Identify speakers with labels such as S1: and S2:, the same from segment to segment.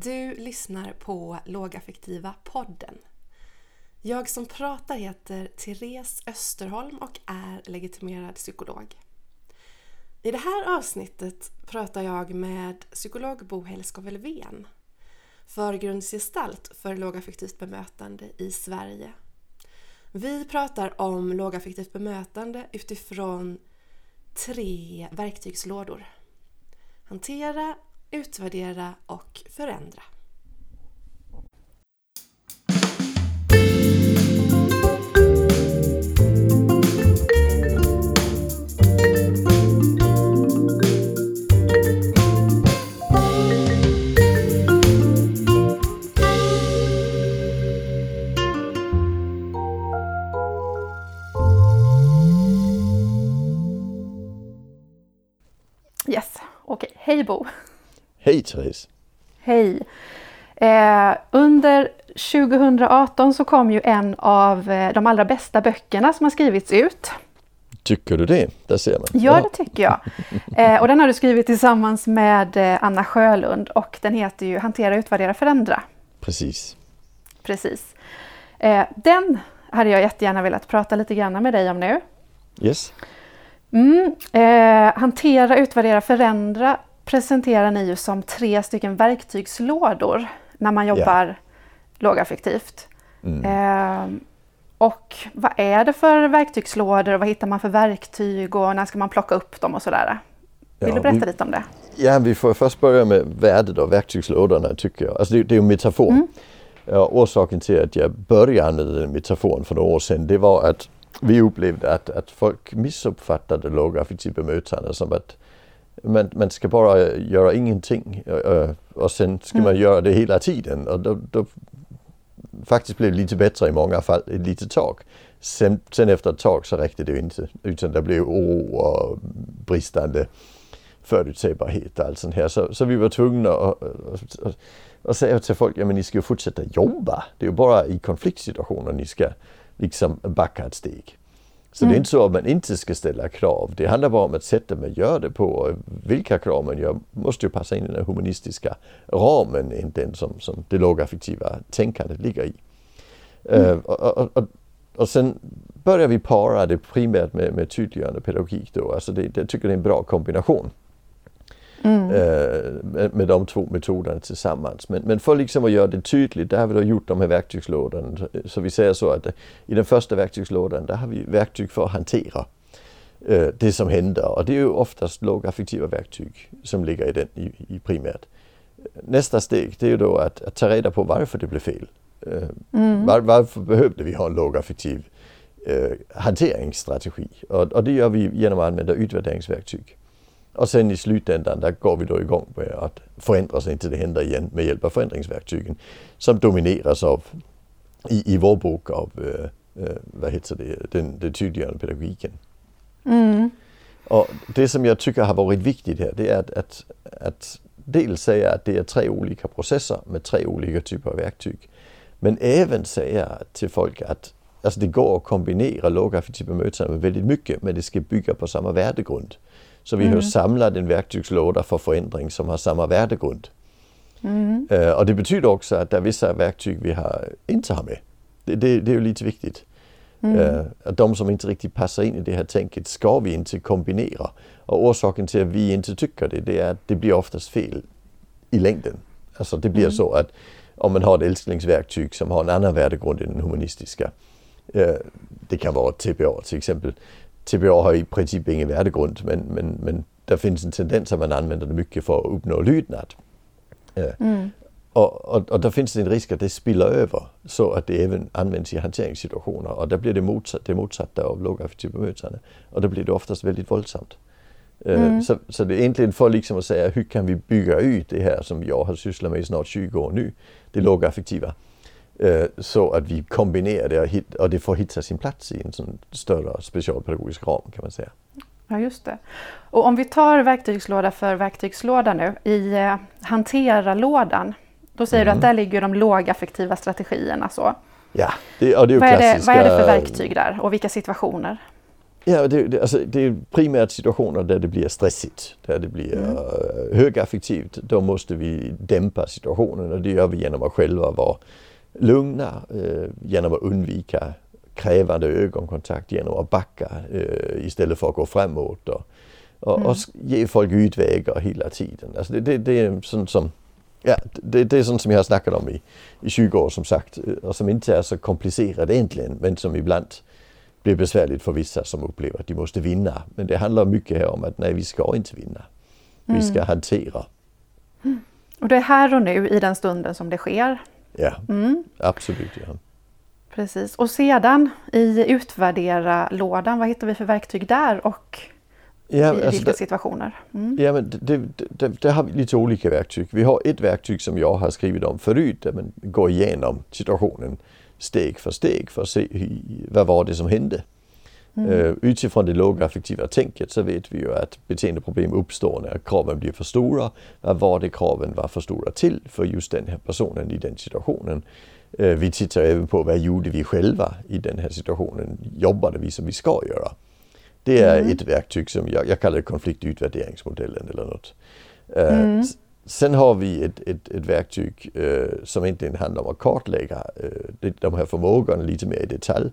S1: Du lyssnar på Lågaffektiva podden. Jag som pratar heter Therese Österholm och är legitimerad psykolog. I det här avsnittet pratar jag med psykolog Bo Helskov Elfven, förgrundsgestalt för lågaffektivt bemötande i Sverige. Vi pratar om lågaffektivt bemötande utifrån tre verktygslådor. Hantera, utvärdera och förändra.
S2: Yes, okej. Hej Bo!
S3: Hej Therese!
S2: Hej! Eh, under 2018 så kom ju en av eh, de allra bästa böckerna som har skrivits ut.
S3: Tycker du det? Där ser man.
S2: Ja, det tycker jag. Eh, och den har du skrivit tillsammans med eh, Anna Sjölund och den heter ju Hantera, utvärdera, förändra.
S3: Precis.
S2: Precis. Eh, den hade jag jättegärna velat prata lite grann med dig om nu.
S3: Yes.
S2: Mm, eh, hantera, utvärdera, förändra presenterar ni ju som tre stycken verktygslådor när man jobbar lågaffektivt.
S3: Mm.
S2: Eh, och vad är det för verktygslådor och vad hittar man för verktyg och när ska man plocka upp dem och sådär? Vill
S3: Ja,
S2: du berätta
S3: vi-
S2: lite om det?
S3: Ja, vi får först börja med värdet av verktygslådorna tycker jag. Alltså det, det är ju en metafor.
S2: Mm.
S3: Ja, orsaken till att jag började använda den metaforen för några år sedan det var att vi upplevde att, att folk missuppfattade lågaffektivt bemötande som att man, man ska bara göra ingenting och sen ska man göra det hela tiden. Och då, då faktiskt blev det lite bättre i många fall ett litet tag. Sen, sen efter ett tag så räckte det inte utan det blev oro och bristande förutsägbarhet och allt sånt här. Så, så vi var tvungna att, att, att, att säga till folk, ja men ni ska ju fortsätta jobba. Det är ju bara i konfliktsituationer ni ska liksom backa ett steg. Så det är inte så att man inte ska ställa krav. Det handlar bara om att sättet man gör det på och vilka krav man gör måste ju passa in i den humanistiska ramen, inte den som, som det lågaffektiva tänkandet ligger i. Eh, och, och, och, och sen börjar vi para det primärt med, med tydliggörande pedagogik då. Alltså det, jag tycker det är en bra kombination. Eh, med, de två metoderna tillsammans. Men, men för liksom att göra det tydligt, där har vi då gjort de här verktygslådorna. Så vi säger så att i den första verktygslådan, där har vi verktyg för att hantera eh, det som händer. Och det är ju oftast lågaffektiva verktyg som ligger i den i, i primärt. Nästa steg, det är ju då att, att ta reda på varför det blev fel. Eh, var, varför behövde vi ha en lågaffektiv eh, hanteringsstrategi? Och, och det gör vi genom att använda utvärderingsverktyg. Och sen i slutändan där går vi då igång med att förändra så inte det händer igen med hjälp av förändringsverktygen som domineras av, i, i vår bok av, eh, eh, vad heter det, den, den tydliggörande pedagogiken. Och det som jag tycker har varit viktigt här det är att, att, att dels säga att det är tre olika processer med tre olika typer av verktyg. Men även säga till folk att alltså det går att kombinera lågaffektivt bemötande med väldigt mycket men det ska bygga på samma värdegrund. Så vi har samlat en verktygslåda för förändring som har samma värdegrund. Eh, och det betyder också att det är vissa verktyg vi har, inte har med. Det, det, det är ju lite viktigt. Eh, att de som inte riktigt passar in i det här tänket ska vi inte kombinera. Och orsaken till att vi inte tycker det, det är att det blir oftast fel i längden. Alltså det blir så att om man har ett älsklingsverktyg som har en annan värdegrund än den humanistiska. Eh, det kan vara TPA till exempel. TPA har i princip ingen värdegrund men, men, men där finns en tendens att man använder det mycket för att uppnå lydnad. Eh, och, och, och där finns det en risk att det spiller över så att det även används i hanteringssituationer och där blir det motsatt, det motsatta av lågaffektivt bemötande. Och då blir det oftast väldigt våldsamt. Eh, Så, så det är egentligen för liksom att säga hur kan vi bygga ut det här som jag har sysslat med i snart 20 år nu, det lågaffektiva. Eh, Så att vi kombinerar det och, hit, och det får hitta sin plats i en sån större specialpedagogisk ram kan man säga.
S2: Ja, just det. Och om vi tar verktygslåda för verktygslåda nu. I eh, hantera-lådan, då säger du att där ligger de lågaffektiva strategierna. Så.
S3: Ja, det, och det är ju
S2: Vad, är det, vad är det för verktyg där och vilka situationer?
S3: Ja, det, det, alltså, det är primärt situationer där det blir stressigt, där det blir mm. uh, högaffektivt. Då måste vi dämpa situationen och det gör vi genom att själva vara lugna, uh, genom att undvika krävande ögonkontakt, genom att backa uh, istället för att gå framåt och, och, mm. och ge folk utvägar hela tiden. Alltså det, det, det är sånt som Ja, det, det är sånt som jag har snackat om i, i 20 år som sagt och som inte är så komplicerat egentligen men som ibland blir besvärligt för vissa som upplever att de måste vinna. Men det handlar mycket här om att nej, vi ska inte vinna. Vi mm. ska hantera.
S2: Mm. Och det är här och nu i den stunden som det sker?
S3: Ja, mm. absolut. Ja.
S2: Precis. Och sedan i utvärdera-lådan, vad hittar vi för verktyg där och ja, i alltså vilka det, situationer?
S3: Mm. Ja, men det, det, det, har vi lite olika verktyg. Vi har ett verktyg som jag har skrivit om förut, där man går igenom situationen steg för steg för att se vad var det som hände. Mm. Uh, utifrån det lågaffektiva tänket så vet vi ju att beteendeproblem uppstår när kraven blir för stora. Vad var det kraven var för stora till för just den här personen i den situationen? Uh, vi tittar även på vad gjorde vi själva i den här situationen? Jobbade vi som vi ska göra? Det är mm. ett verktyg som jag, jag kallar konfliktutvärderingsmodellen eller något. Uh, mm. Sen har vi ett, ett, ett verktyg som egentligen handlar om att kartlägga de här förmågorna lite mer i detalj.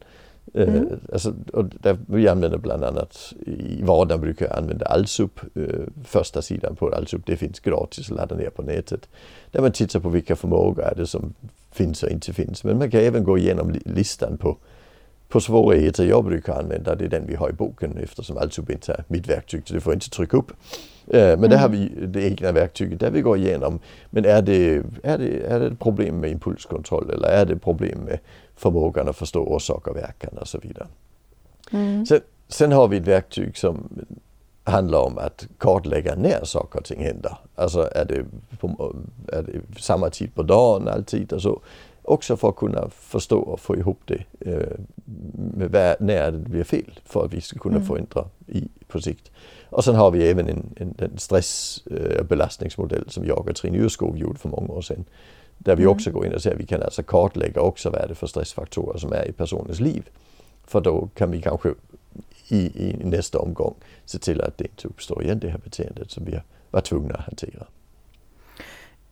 S3: Eh, mm. alltså, och där vi använder bland annat i vardagen brukar jag använda Allsup. Eh, första sidan på Allsup, det finns gratis att ladda ner på nätet. Där man tittar på vilka förmågor är det som finns och inte finns. Men man kan även gå igenom listan på på svårigheter jag brukar använda. Det är den vi har i boken eftersom Allsup inte är mitt verktyg så det får jag inte trycka upp. Eh, men mm. där har vi det egna verktyget där vi går igenom. Men är det, är, det, är det problem med impulskontroll eller är det problem med förmågan att förstå orsak och verkan och så vidare. Mm. Sen, sen har vi ett verktyg som handlar om att kartlägga när saker och ting händer. Alltså är det, på, är det samma tid på dagen alltid och så. Också för att kunna förstå och få ihop det eh, med när det blir fel för att vi ska kunna mm. förändra i, på sikt. Och sen har vi även en, en, en stress och belastningsmodell som jag och Trine Yrskog gjorde för många år sedan. Där vi mm. också går in och säger att vi kan alltså kartlägga också vad är det för stressfaktorer som är i personens liv. För då kan vi kanske i, i nästa omgång se till att det inte uppstår igen det här beteendet som vi var tvungna att hantera.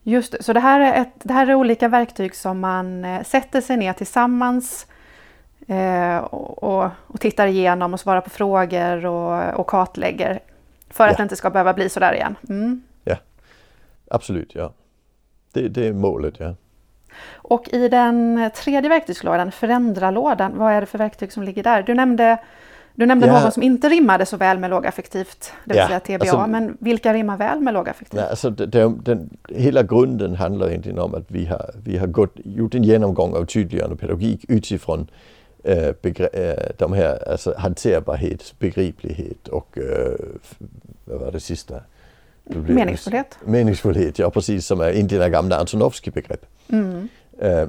S2: Just det, så det här, är ett, det här är olika verktyg som man eh, sätter sig ner tillsammans eh, och, och, tittar igenom och svarar på frågor och, och kartlägger för ja. att det inte ska behöva bli så där igen. Mm.
S3: Ja, absolut. ja. Det, det är målet, ja.
S2: Och i den tredje verktygslådan, förändralådan, vad är det för verktyg som ligger där? Du nämnde du nämnde ja. någon som inte rimmade så väl med lågaffektivt, det vill ja, säga TBA. Alltså, men vilka rimmar väl med lågaffektivt?
S3: Alltså det, det, den, hela grunden handlar egentligen om att vi har, vi har gått, gjort en genomgång av tydliggörande pedagogik utifrån äh, de här alltså hanterbarhet, begriplighet och äh, vad var det sista?
S2: Meningsfullhet.
S3: Meningsfullhet, ja precis, som är inte gamla Antonovsky-begrepp. Mm.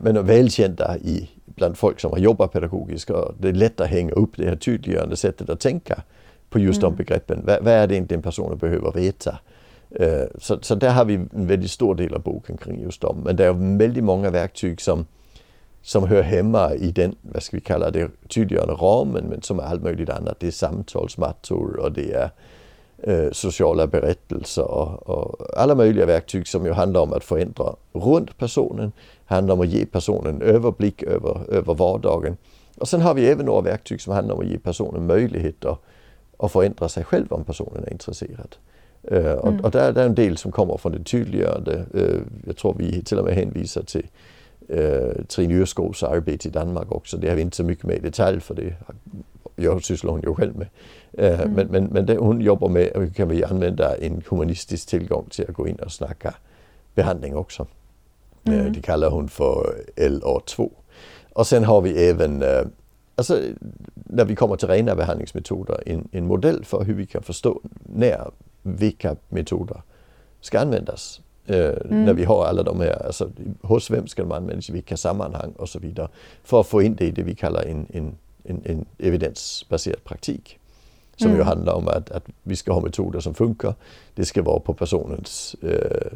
S3: men välkända i bland folk som har jobbat pedagogiskt och det är lätt att hänga upp det här tydliggörande sättet att tänka på just mm. de begreppen. Vad, vad är det egentligen personen behöver veta? Så, så där har vi en väldigt stor del av boken kring just dem. Men det är väldigt många verktyg som, som hör hemma i den, vad ska vi kalla det, tydliggörande ramen men som är allt möjligt annat. Det är samtalsmattor och det är uh, sociala berättelser och, och, alla möjliga verktyg som ju handlar om att förändra runt personen handlar om att ge personen överblick över, över vardagen. Och sen har vi även några verktyg som handlar om att ge personen möjlighet att, förändra sig själv om personen är intresserad. Uh, mm. och, och där, där är en del som kommer från det tydliggörande. Uh, jag tror vi till och med hänvisar till uh, Trine Yrskogs arbete i Danmark också. Det har vi inte så mycket med i detalj för det jag sysslar hon ju själv med. Uh, mm. Men, men, men det hon jobbar med hur kan vi använda en humanistisk tillgång till att gå in och snacka behandling också. Mm. Eh, det kallar hon för LA2. Och sen har vi även, eh, alltså när vi kommer till rena behandlingsmetoder, en, en modell för hur vi kan förstå när vilka metoder ska användas. Eh, mm. När vi har alla de här, alltså hos vem ska de användas, i vilka sammanhang och så vidare. För att få in det i det vi kallar en, en, en, en evidensbaserad praktik. Som mm. ju handlar om att, att vi ska ha metoder som funkar. Det ska vara på personens eh,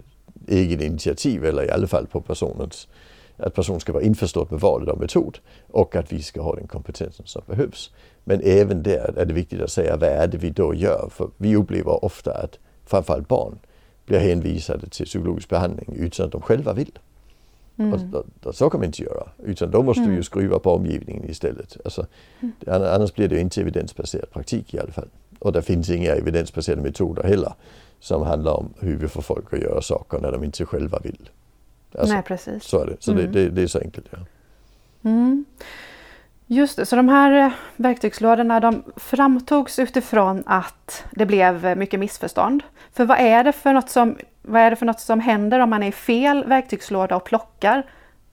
S3: egen initiativ eller i alla fall på personens att personen ska vara införstådd med valet av metod och att vi ska ha den kompetensen som behövs. Men även där är det viktigt att säga vad är det vi då gör? För vi upplever ofta att framförallt barn blir hänvisade till psykologisk behandling utan att de själva vill. Mm. Och, och, så kan man inte göra, utan då måste mm. vi ju skruva på omgivningen istället. Alltså, mm. Annars blir det inte evidensbaserad praktik i alla fall. Och det finns inga evidensbaserade metoder heller som handlar om hur vi får folk att göra saker när de inte själva vill.
S2: Alltså, Nej, precis.
S3: Så är det. Så mm. det, det, det, är så enkelt. Ja.
S2: Just det, så de här eh, verktygslådorna de framtogs utifrån att det blev mycket missförstånd. För vad är det för något som, vad är det för något som händer om man är i fel verktygslåda och plockar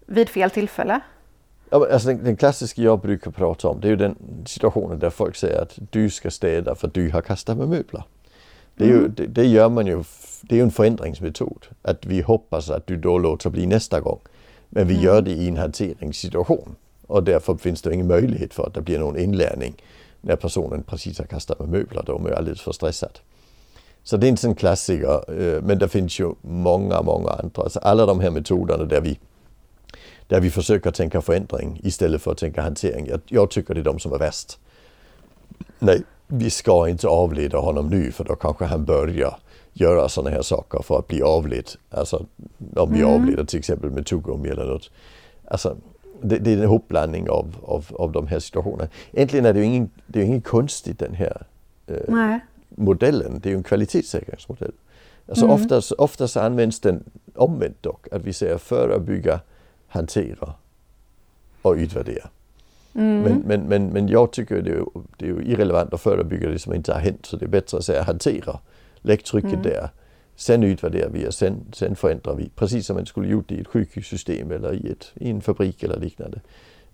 S2: vid fel tillfälle?
S3: Ja, alltså den, den klassiska jag brukar prata om det är ju den situationen där folk säger att du ska städa för du har kastat med möbler. Det, är ju, mm. det, det, gör man ju, det är ju en förändringsmetod. Att vi hoppas att du då låter bli nästa gång. Men vi mm. gör det i en hanteringssituation. Och därför finns det ingen möjlighet för att det blir någon inlärning när personen precis har kastat med möbler. Då är alldeles för stressad. Så det är inte en klassiker, øh, men det finns ju många, många andra. Alltså alla de här metoderna där vi, där vi försöker tänka förändring istället för att tänka hantering. Jag, jag tycker det är de som är värst. Nej, vi ska inte avleda honom nu för då kanske han börjar göra sådana här saker för att bli avled. Alltså om vi mm. avleder till exempel med tuggummi eller något. Alltså, det, det, är en hopblandning av, av, av de här situationerna. Egentligen är det ju ingen, det är inget konstigt den här eh, modellen. Det är ju en kvalitetssäkringsmodell. Alltså mm. oftast, oftast används den omvänt dock, att vi säger förebygga, hantera och utvärdera. Mm. Men, men, men, men jag tycker det är, det är irrelevant att förebygga det som inte har hänt. Så det är bättre att säga hantera. Lägg trycket mm. där. Sen utvärderar vi och sen, sen förändrar vi. Precis som man skulle gjort i ett sjukhussystem eller i, ett, i en fabrik eller liknande.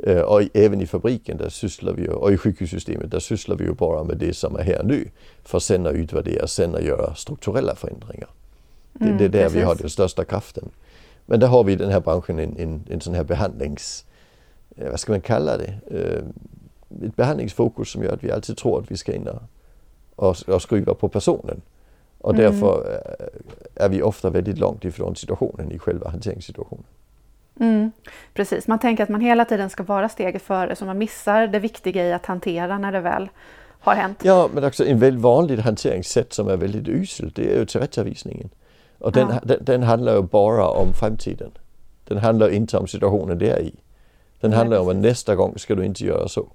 S3: Uh, och även i fabriken där sysslar vi och i sjukhussystemet där sysslar vi ju bara med det som är här nu. För sen att utvärdera, sen att göra strukturella förändringar. Mm, det, det, är där precis. vi har den största kraften. Men där har vi i den här branschen en, en, en sån här behandlings Eh, vad ska man kalla det, eh, ett behandlingsfokus som gör att vi alltid tror att vi ska in och, och skruva på personen. Och mm. därför eh, är vi ofta väldigt långt ifrån situationen i själva hanteringssituationen.
S2: Mm, precis, man tänker att man hela tiden ska vara steget före så man missar det viktiga i att hantera när det väl har hänt.
S3: Ja, men också en väldigt vanligt hanteringssätt som är väldigt uselt, det är ju tillrättavisningen. Och den, ja. den, den handlar ju bara om framtiden. Den handlar inte om situationen det är i. Den handlar om att nästa gång ska du inte göra så.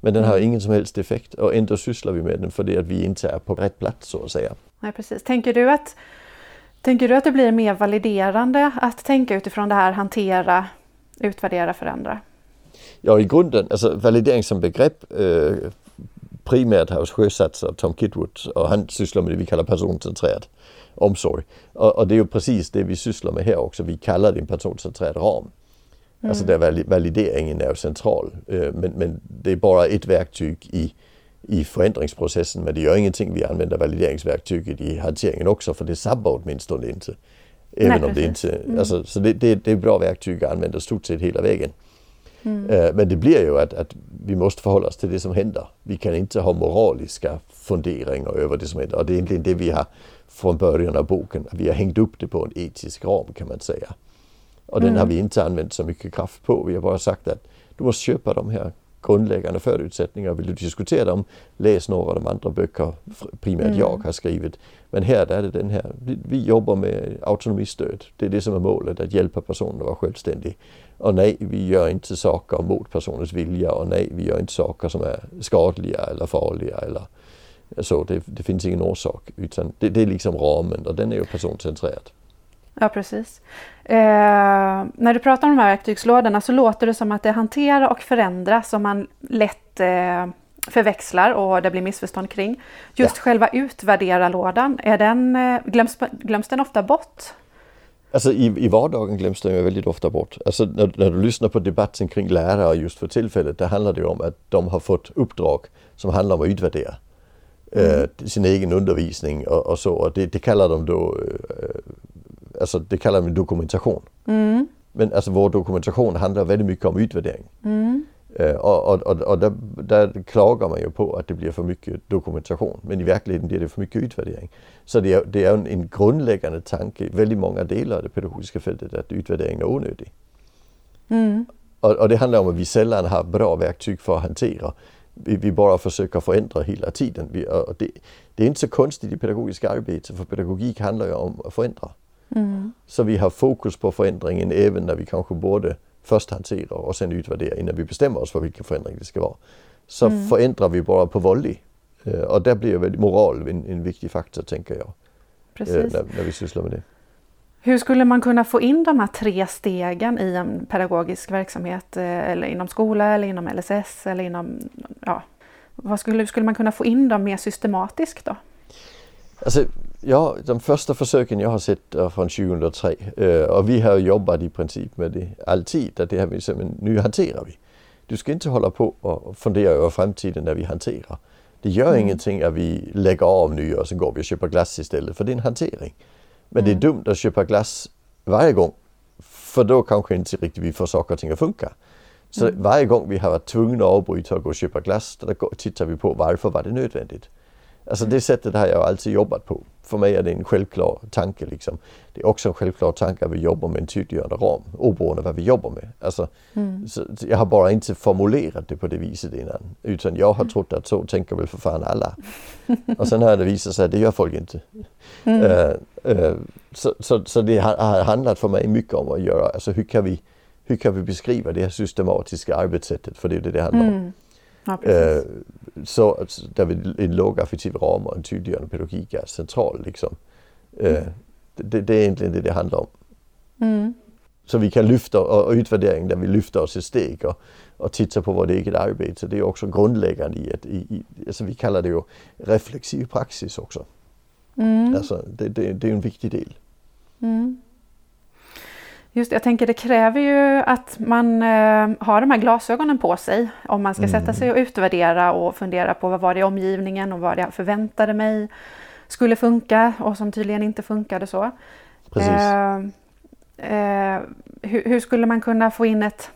S3: Men den har mm. ingen som helst effekt och ändå sysslar vi med den för det att vi inte är på rätt plats så att säga.
S2: Nej, precis. Tänker du att, tänker du att det blir mer validerande att tänka utifrån det här hantera, utvärdera, förändra?
S3: Ja, i grunden, alltså validering som begrepp eh, primärt har sjösatts av Tom Kitwood och han sysslar med det vi kallar personcentrerad omsorg. Och, och, det är ju precis det vi sysslar med här också. Vi kallar det en personcentrerad ram. Mm. Alltså där valideringen är central. Øh, men, men det är bara ett verktyg i, i förändringsprocessen. Men det gör ingenting vi använder valideringsverktyget i hanteringen också för det sabbar åtminstone inte. Även Nej, om det inte... Mm. Alltså, så det, det, det är bra verktyg att använda stort sett hela vägen. Mm. Øh, men det blir ju att, att, vi måste förhålla oss till det som händer. Vi kan inte ha moraliska funderingar över det som händer. Och det är egentligen det vi har från början av boken. Vi har hängt upp det på en etisk ram kan man säga. Och den har mm. vi inte använt så mycket kraft på. Vi har bara sagt att du måste köpa de här grundläggande förutsättningarna. Vill du diskutera dem, läs några av de andra böcker, primärt mm. jag har skrivit. Men här är det den här, vi jobbar med autonomistöd. Det är det som är målet, att hjälpa personen att vara självständig. Och nej, vi gör inte saker mot personens vilja och nej, vi gör inte saker som är skadliga eller farliga eller så. Det, det finns ingen orsak, utan det, det är liksom ramen och den är ju personcentrerad.
S2: Ja, precis. Eh, när du pratar om de här verktygslådorna så låter det som att det hantera och förändra som man lätt eh, förväxlar och det blir missförstånd kring. Just ja. själva utvärdera-lådan, är den, eh, glöms, glöms den ofta bort?
S3: Alltså i, i vardagen glöms den ju väldigt ofta bort. Alltså när, när, du lyssnar på debatten kring lärare just för tillfället, det handlar det om att de har fått uppdrag som handlar om att utvärdera mm. eh, sin egen undervisning och, och så. Och det, det kallar de då eh, alltså det kallar vi dokumentation. Mm. Men alltså vår dokumentation handlar väldigt mycket om utvärdering. Mm. Uh, och, och, och, och där, där, klagar man ju på att det blir för mycket dokumentation. Men i verkligheten blir det för mycket utvärdering. Så det är, det är en, en grundläggande tanke i väldigt många delar av det pedagogiska fältet att utvärderingen är onödig. Mm. Och, och, det handlar om att vi sällan har bra verktyg för att hantera. Vi, vi bara försöker förändra hela tiden. Vi, det, det, är inte så konstigt i pedagogiskt arbete, för pedagogik handlar ju om att förändra. Mm. Så vi har fokus på förändringen även när vi kanske borde först hantera och sen utvärdera innan vi bestämmer oss för vilken förändring det ska vara. Så mm. förändrar vi bara på volley. Eh, och där blir väl moral en, en viktig faktor tänker jag. Precis. När, när vi sysslar med det.
S2: Hur skulle man kunna få in de här tre stegen i en pedagogisk verksamhet eh, eller inom skola eller inom LSS eller inom, ja, vad skulle, skulle man kunna få in dem mer systematiskt då?
S3: Alltså, ja, de första försöken jag har sett är från 2003 eh, och vi har jobbat i princip med det alltid, att det här vi nu hanterar vi. Du ska inte hålla på och fundera över framtiden när vi hanterar. Det gör mm. ingenting att vi lägger av nu och sen går vi och köper glass istället, för det är en hantering. Men mm. det är dumt att köpa glass varje gång. För då kanske inte riktigt vi får saker och ting att funka. Så mm. varje gång vi har varit tvungna att avbryta och gå och köpa glass, då tittar vi på varför var det nödvändigt. Alltså det sättet har jag alltid jobbat på. För mig är det en självklar tanke. Liksom. Det är också en självklar tanke att vi jobbar med en tydliggörande ram, oberoende vad vi jobbar med. Alltså, mm. jag har bara inte formulerat det på det viset innan. Utan jag har trott att så tänker väl för fan alla. Och sen har det visat sig att det gör folk inte. Mm. Uh, uh, så, så, så, det har handlat för mig mycket om att göra, alltså hur kan vi, hur kan vi beskriva det här systematiska arbetssättet? För det är det det handlar om. Mm. Ja, eh, så där vi en lågaffektiv ram och en tydliggörande pedagogik är central. Liksom. Eh, mm. det, det, är egentligen det det handlar om. Mm. Så vi kan lyfta, och utvärdering där vi lyfter oss ett steg och, och tittar på vårt eget arbete. Det är också grundläggande i att, i, i, alltså vi kallar det ju reflexiv praxis också. Mm. Alltså det, det, det är en viktig del. Mm.
S2: Just jag tänker det kräver ju att man eh, har de här glasögonen på sig om man ska mm. sätta sig och utvärdera och fundera på vad var det i omgivningen och vad jag förväntade mig skulle funka och som tydligen inte funkade så. Eh, eh, hur, hur, skulle man kunna få in ett,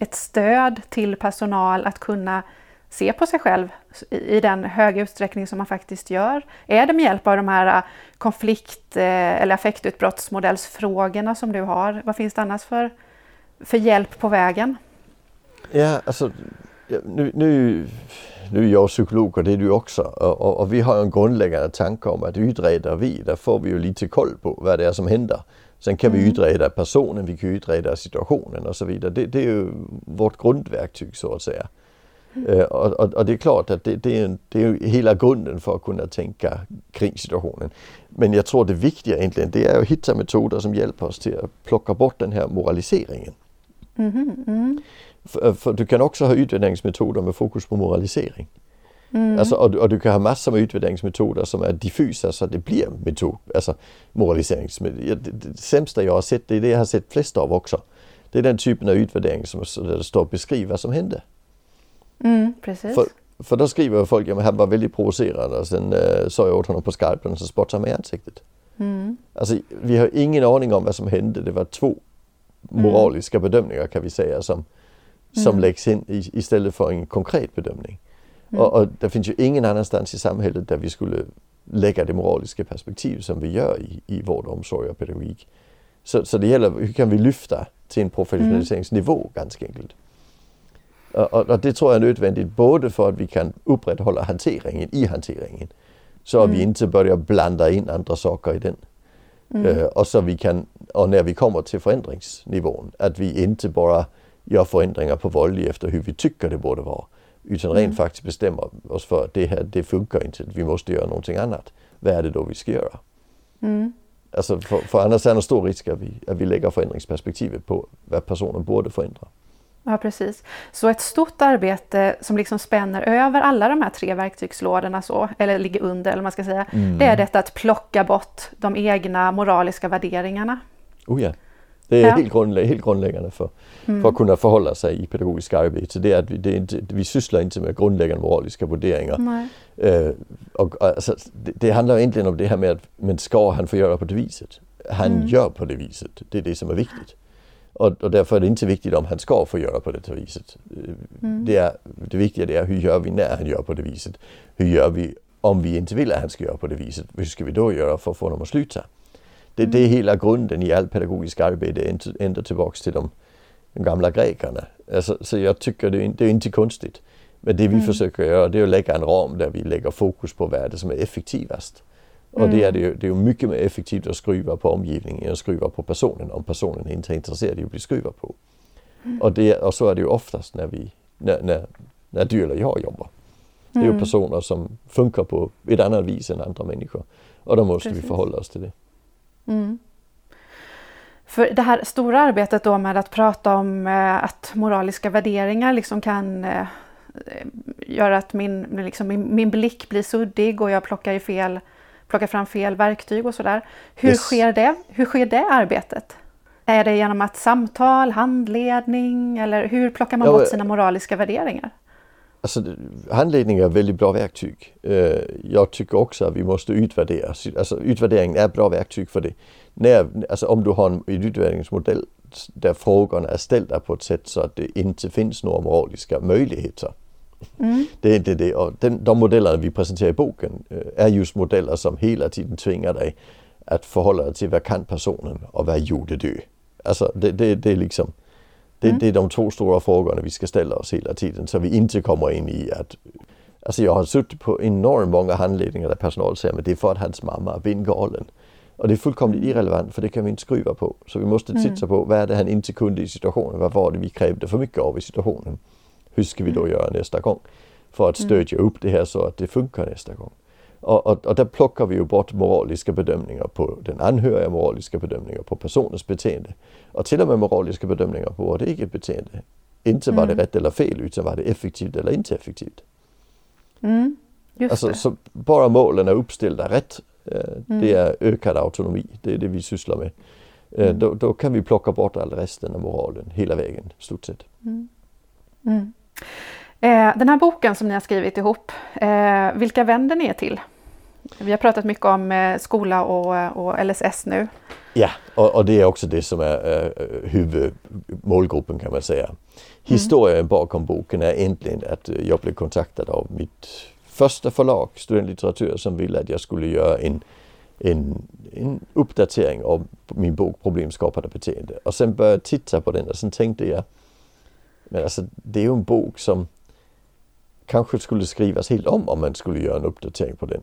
S2: ett stöd till personal att kunna se på sig själv i den höga utsträckning som man faktiskt gör? Är det med hjälp av de här äh, konflikt äh, eller affektutbrottsmodellsfrågorna som du har? Vad finns det annars för, för hjälp på vägen?
S3: Ja, alltså nu, nu, nu är jag psykolog och det är du också och, och, och vi har en grundläggande tanke om att utreda vi, där får vi ju lite koll på vad det är som händer. Sen kan mm. vi utreda personen, vi kan utreda situationen och så vidare. Det, det är ju vårt grundverktyg så att säga. Mm. Och, och, och, det är klart att det, det, är, det är hela grunden för att kunna tänka kring situationen. Men jag tror det viktiga egentligen det är att hitta metoder som hjälper oss till att plocka bort den här moraliseringen. Mm. Mm. För, för, du kan också ha utvärderingsmetoder med fokus på moralisering. Mm. Alltså, och, och, du kan ha massor med utvärderingsmetoder som är diffusa så det blir metod, alltså moraliseringsmetoder. Det, det sämsta jag har sett, det är det jag har sett flest av också. Det är den typen av utvärdering som där det står beskriva vad som hände.
S2: Mm, precis.
S3: För, för då skriver folk att han var väldigt provocerande och sen äh, sa jag åt honom på skarpen och så spottade han mig i ansiktet. Mm. Alltså, vi har ingen aning om vad som hände. Det var två moraliska mm. bedömningar kan vi säga som, som mm. läggs in i, istället för en konkret bedömning. Mm. Och, och det finns ju ingen annanstans i samhället där vi skulle lägga det moraliska perspektiv som vi gör i, i vård, omsorg och pedagogik. Så, så det gäller, hur kan vi lyfta till en professionaliseringsnivå mm. ganska enkelt. Och, och, det tror jag är nödvändigt både för att vi kan upprätthålla hanteringen i hanteringen. Så mm. vi inte börjar blanda in andra saker i den. Mm. Uh, och så vi kan, och när vi kommer till förändringsnivån, att vi inte bara gör förändringar på volley efter hur vi tycker det borde vara. Utan rent mm. faktiskt bestämmer oss för att det här, det funkar inte, vi måste göra någonting annat. Vad är det då vi ska göra? Mm. Alltså för, för annars är det en stor risk att vi, att vi lägger förändringsperspektivet på vad personen borde förändra.
S2: Ja, precis. Så ett stort arbete som liksom spänner över alla de här tre verktygslådorna, så, eller ligger under, eller man ska säga, mm. det är detta att plocka bort de egna moraliska värderingarna.
S3: Oh ja. Det är ja. helt, grundlä helt grundläggande för, mm. för att kunna förhålla sig i pedagogiskt arbete. Det är att vi, det är inte, vi sysslar inte med grundläggande moraliska värderingar. Uh, och, alltså, det, det, handlar egentligen om det här med att men ska han få göra på det viset? Han mm. gör på det viset. Det är det som är viktigt. Och, och, därför är det inte viktigt om han ska få göra på det viset. Mm. Det, är, det viktiga är hur gör vi när han gör på det viset? Hur gör vi om vi inte vill att han ska göra på det viset? Hur ska vi då göra för att få honom att sluta? Det, mm. det är hela grunden i all pedagogisk arbete, ända tillbaks till de de gamla grekerna. Alltså, så jag tycker det det är inte konstigt. Men det vi mm. försöker göra det är att lägga en ram där vi lägger fokus på vad det som är effektivast. Och mm. det, är det, ju, det är ju mycket mer effektivt att skruva på omgivningen än att skruva på personen om personen inte är intresserad av att bli skruvad på. Mm. Och, det, och så är det ju oftast när, vi, när, när, när du eller jag jobbar. Det är ju mm. personer som funkar på ett annat vis än andra människor. Och då måste Precis. vi förhålla oss till det. Mm.
S2: För det här stora arbetet då med att prata om eh, att moraliska värderingar liksom kan eh, göra att min, liksom, min, min blick blir suddig och jag plockar, i fel, plockar fram fel verktyg och sådär. Hur, yes. sker det? Hur sker det arbetet? Är det genom att samtal, handledning eller hur plockar man ja, bort sina moraliska värderingar?
S3: Alltså, handledning är ett väldigt bra verktyg. Øh, jag tycker också att vi måste utvärdera. Alltså, utvärdering är ett bra verktyg för det. När, alltså, om du har en utvärderingsmodell där frågorna är ställda på ett sätt så att det inte finns några moraliska möjligheter. Mm. Det är inte det. Och den, de modellerna vi presenterar i boken øh, är just modeller som hela tiden tvingar dig att förhålla dig till vad kan personen och vad gjorde du? Alltså det, det, det är liksom det, mm. det är de två stora frågorna vi ska ställa oss hela tiden så vi inte kommer in i att Alltså jag har suttit på enormt många handledningar där personal säger att det är för att hans mamma är vindgalen. Och det är fullkomligt irrelevant för det kan vi inte skruva på. Så vi måste mm. titta på vad är det han inte kunde i situationen? Vad var det vi krävde för mycket av i situationen? Hur ska vi då mm. göra nästa gång? För att mm. stödja upp det här så att det funkar nästa gång. Och, och, och där plockar vi ju bort moraliska bedömningar på den anhöriga, moraliska bedömningar på personens beteende. Och till och med moraliska bedömningar på vårt eget beteende. Inte var det mm. rätt eller fel utan var det effektivt eller inte effektivt.
S2: Mm,
S3: alltså, så bara målen är uppställda rätt. Eh. Det är ökad autonomi, det är det vi sysslar med. Eh, mm. Då, då, kan vi plocka bort all resten av moralen hela vägen, stort sett.
S2: Mm. mm. Eh, den här boken som ni har skrivit ihop, eh, vilka vänder ni er till? Vi har pratat mycket om eh, skola och, och, LSS nu.
S3: Ja, och, och, det är också det som är uh, huvudmålgruppen kan man säga. Mm. Historien bakom boken är egentligen att jag blev kontaktad av mitt första förlag, Studentlitteratur, som ville att jag skulle göra en, en, en uppdatering av min bok Problemskapande beteende. Och sen började jag titta på den och sen tänkte jag, men alltså det är ju en bok som kanske skulle skrivas helt om om man skulle göra en uppdatering på den.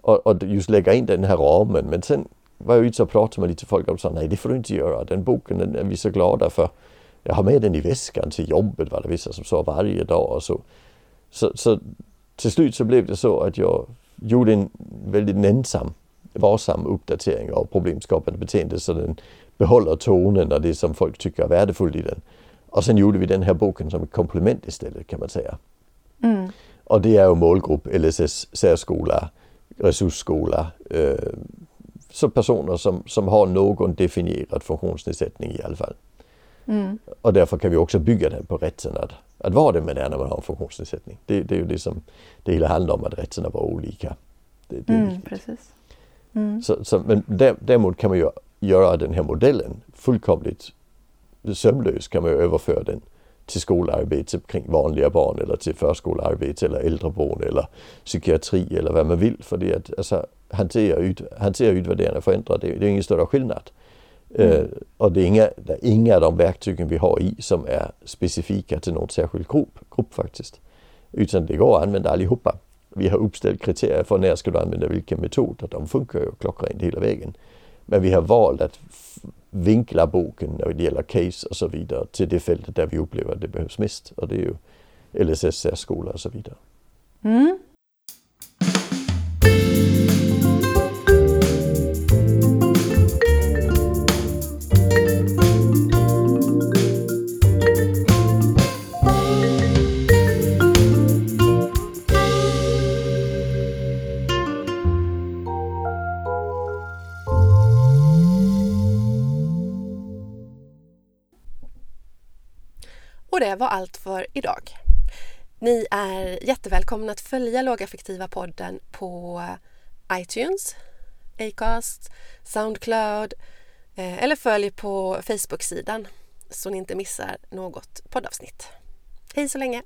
S3: Och, och just lägga in den här ramen. Men sen var jag ute och pratade med lite folk och sa nej det får du inte göra. Den boken den är vi så glada för. Jag har med den i väskan till jobbet var det vissa som sa varje dag och så. Så, så till slut så blev det så att jag gjorde en väldigt ensam, varsam uppdatering av problemskapande beteende så den behåller tonen och det som folk tycker är värdefullt i den. Och sen gjorde vi den här boken som ett komplement istället kan man säga. Mm. Och det är ju målgrupp LSS särskola, resursskola. Eh, så personer som, som har någon definierad funktionsnedsättning i alla fall. Mm. Och därför kan vi också bygga den på rätten att, att vara det med det när man har en funktionsnedsättning. Det, det är ju det som det hela handlar om, att rätterna var olika. Det, det
S2: mm, precis.
S3: Mm. Så, så, men däremot kan man ju göra den här modellen fullkomligt sömlös kan man ju överföra den till skolarbete kring vanliga barn eller till förskolearbete eller äldreboende eller psykiatri eller vad man vill. För det att alltså, hantera, ut, hantera utvärderingar förändra, det, det är ingen större skillnad. Mm. Uh, och det är, inga, det är inga av de verktygen vi har i som är specifika till någon särskild grupp, grupp faktiskt. Utan det går att använda allihopa. Vi har uppställt kriterier för när ska du använda vilken metod och de funkar ju klockrent hela vägen. Men vi har valt att vinkla boken när det gäller case och så vidare till det fältet där vi upplever att det behövs mest. Och det är ju LSS särskola och så vidare. Mm.
S1: Var allt för idag. Ni är jättevälkomna att följa Lågaffektiva podden på iTunes, Acast, Soundcloud eh, eller följ på Facebook-sidan så ni inte missar något poddavsnitt. Hej så länge!